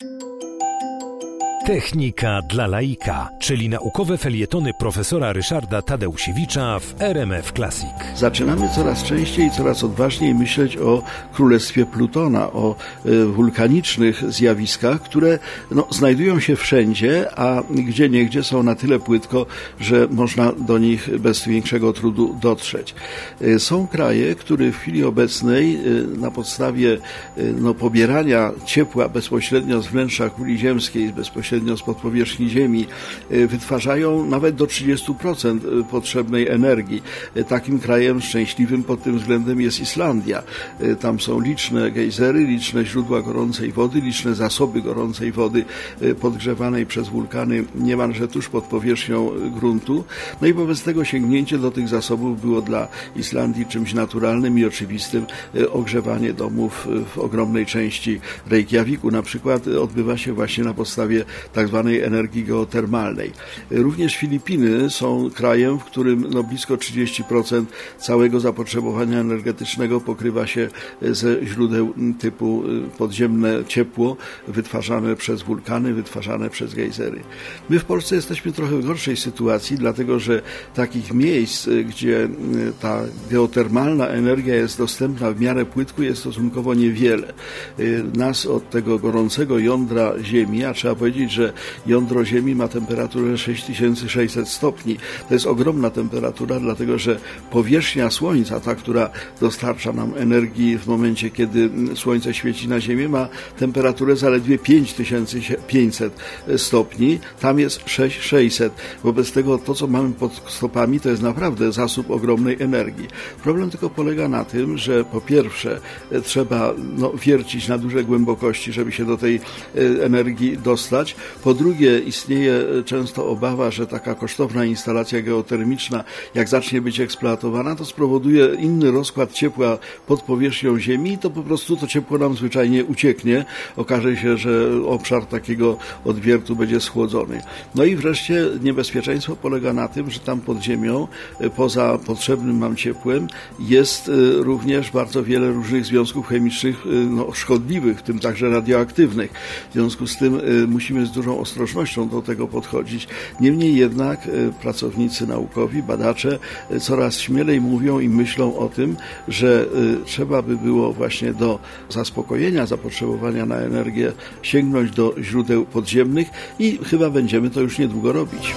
Thank you Technika dla laika, czyli naukowe felietony profesora Ryszarda Tadeusiewicza w RMF Classic. Zaczynamy coraz częściej i coraz odważniej myśleć o królestwie Plutona, o y, wulkanicznych zjawiskach, które no, znajdują się wszędzie, a gdzie niegdzie są na tyle płytko, że można do nich bez większego trudu dotrzeć. Y, są kraje, które w chwili obecnej y, na podstawie no, pobierania ciepła bezpośrednio z wnętrza kuli ziemskiej, bezpośrednio bezpośrednio spod powierzchni Ziemi, e, wytwarzają nawet do 30% e, potrzebnej energii. E, takim krajem szczęśliwym pod tym względem jest Islandia. Tam są liczne gejzery, liczne źródła gorącej wody, liczne zasoby gorącej wody podgrzewanej przez wulkany niemalże tuż pod powierzchnią gruntu. No i wobec tego sięgnięcie do tych zasobów było dla Islandii czymś naturalnym i oczywistym. Ogrzewanie domów w ogromnej części Reykjaviku na przykład odbywa się właśnie na podstawie tzw. Tak energii geotermalnej. Również Filipiny są krajem, w którym no, blisko 30% całego zapotrzebowania energetycznego pokrywa się ze źródeł typu y, podziemne ciepło wytwarzane przez wulkany, wytwarzane przez gejzery. My w Polsce jesteśmy trochę w gorszej sytuacji, dlatego że takich miejsc, y, gdzie ta geotermalna energia jest dostępna w miarę płytku jest stosunkowo niewiele. Nas od tego gorącego jądra Ziemi, a trzeba powiedzieć, że jądro Ziemi ma temperaturę 6600 stopni. To jest ogromna temperatura, dlatego że powierzchnia Słońca, ta, która dostarcza nam energii w momencie, kiedy Słońce świeci na Ziemię, ma temperaturę zaledwie 5500 stopni. Tam jest 6600. Wobec tego to, co mamy pod stopami, to jest naprawdę zasób ogromnej energii. Problem tylko polega na tym, że po pierwsze trzeba no, wiercić na duże głębokości, żeby się do tej e, energii dostać. Po drugie, istnieje często obawa, że taka kosztowna instalacja geotermiczna, jak zacznie być eksploatowana, to spowoduje inny rozkład ciepła pod powierzchnią Ziemi i to po prostu to ciepło nam zwyczajnie ucieknie. Okaże się, że obszar takiego odwiertu będzie schłodzony. No i wreszcie niebezpieczeństwo polega na tym, że tam pod ziemią, poza potrzebnym nam ciepłem, jest e, również bardzo wiele różnych związków chemicznych e, no, szkodliwych, w tym także radioaktywnych. W związku z tym e, musimy z dużą ostrożnością do tego podchodzić. Niemniej jednak e, pracownicy naukowi, badacze e, coraz śmielej mówią i myślą o tym, że e, trzeba by było właśnie do zaspokojenia zapotrzebowania na energię sięgnąć do źródeł podziemnych i chyba będziemy to już niedługo robić.